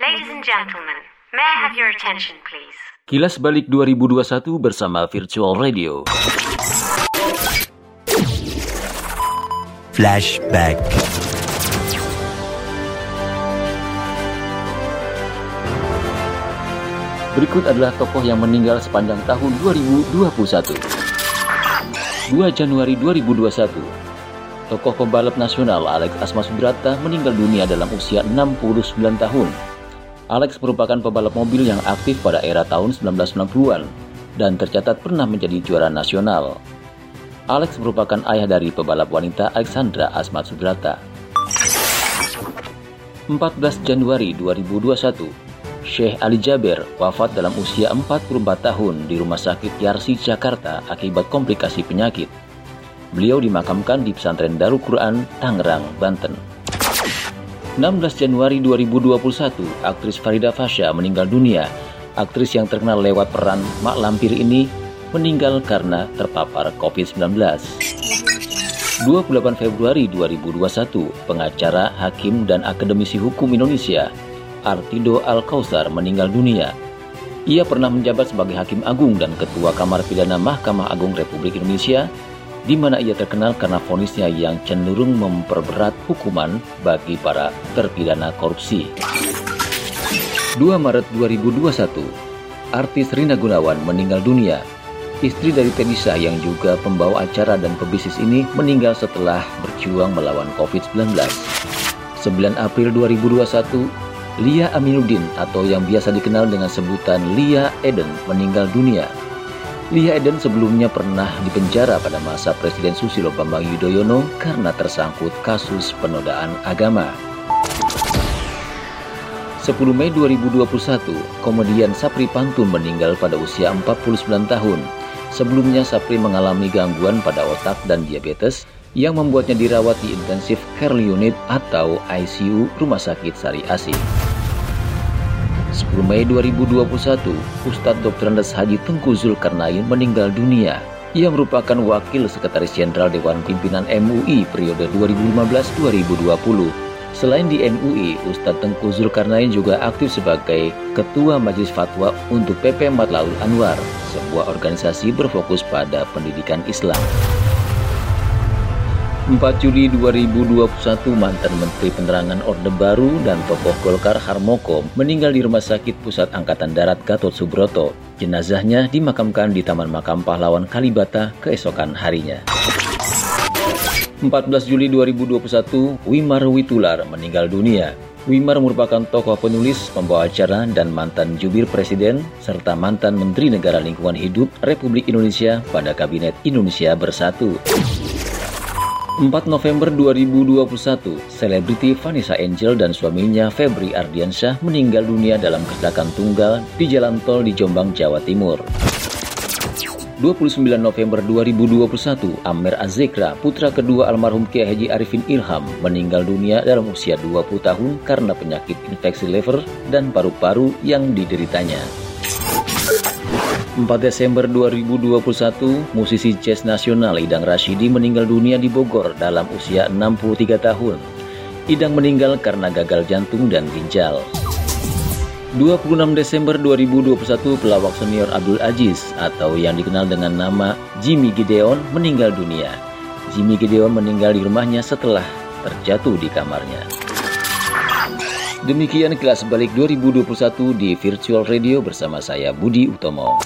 Ladies and gentlemen, may I have your attention, please? Kilas Balik 2021 bersama Virtual Radio. Flashback. Berikut adalah tokoh yang meninggal sepanjang tahun 2021. 2 Januari 2021, tokoh pembalap nasional Alex Asma Subrata meninggal dunia dalam usia 69 tahun. Alex merupakan pembalap mobil yang aktif pada era tahun 1990-an dan tercatat pernah menjadi juara nasional. Alex merupakan ayah dari pebalap wanita Alexandra Asma Subrata. 14 Januari 2021, Syekh Ali Jaber wafat dalam usia 44 tahun di Rumah Sakit Yarsi, Jakarta akibat komplikasi penyakit. Beliau dimakamkan di Pesantren Darul Quran, Tangerang, Banten. 16 Januari 2021, aktris Farida Fasha meninggal dunia. Aktris yang terkenal lewat peran Mak Lampir ini meninggal karena terpapar COVID-19. 28 Februari 2021, pengacara, hakim, dan akademisi hukum Indonesia Artido Al-Kausar meninggal dunia. Ia pernah menjabat sebagai Hakim Agung dan Ketua Kamar Pidana Mahkamah Agung Republik Indonesia, di mana ia terkenal karena vonisnya yang cenderung memperberat hukuman bagi para terpidana korupsi. 2 Maret 2021, artis Rina Gunawan meninggal dunia. Istri dari Tenisa yang juga pembawa acara dan pebisnis ini meninggal setelah berjuang melawan COVID-19. 9 April 2021, Lia Aminuddin atau yang biasa dikenal dengan sebutan Lia Eden meninggal dunia. Lia Eden sebelumnya pernah dipenjara pada masa Presiden Susilo Bambang Yudhoyono karena tersangkut kasus penodaan agama. 10 Mei 2021, komedian Sapri Pantun meninggal pada usia 49 tahun. Sebelumnya Sapri mengalami gangguan pada otak dan diabetes yang membuatnya dirawat di Intensive Care Unit atau ICU Rumah Sakit Sari Asi. 10 Mei 2021, Ustadz Dr. Andes Haji Tengku Zulkarnain meninggal dunia. Ia merupakan Wakil Sekretaris Jenderal Dewan Pimpinan MUI periode 2015-2020. Selain di MUI, Ustadz Tengku Zulkarnain juga aktif sebagai Ketua Majelis Fatwa untuk PP Matlaul Anwar, sebuah organisasi berfokus pada pendidikan Islam. 4 Juli 2021 mantan Menteri Penerangan Orde Baru dan tokoh Golkar Harmoko meninggal di Rumah Sakit Pusat Angkatan Darat Gatot Subroto. Jenazahnya dimakamkan di Taman Makam Pahlawan Kalibata keesokan harinya. 14 Juli 2021, Wimar Witular meninggal dunia. Wimar merupakan tokoh penulis, pembawa acara, dan mantan jubir presiden, serta mantan Menteri Negara Lingkungan Hidup Republik Indonesia pada Kabinet Indonesia Bersatu. 4 November 2021, selebriti Vanessa Angel dan suaminya Febri Ardiansyah meninggal dunia dalam kecelakaan tunggal di jalan tol di Jombang, Jawa Timur. 29 November 2021, Amer Azekra, putra kedua almarhum Kiai Haji Arifin Ilham, meninggal dunia dalam usia 20 tahun karena penyakit infeksi liver dan paru-paru yang dideritanya. 4 Desember 2021, musisi jazz nasional Idang Rashidi meninggal dunia di Bogor dalam usia 63 tahun. Idang meninggal karena gagal jantung dan ginjal. 26 Desember 2021, pelawak senior Abdul Aziz atau yang dikenal dengan nama Jimmy Gideon meninggal dunia. Jimmy Gideon meninggal di rumahnya setelah terjatuh di kamarnya. Demikian kelas balik 2021 di Virtual Radio bersama saya Budi Utomo.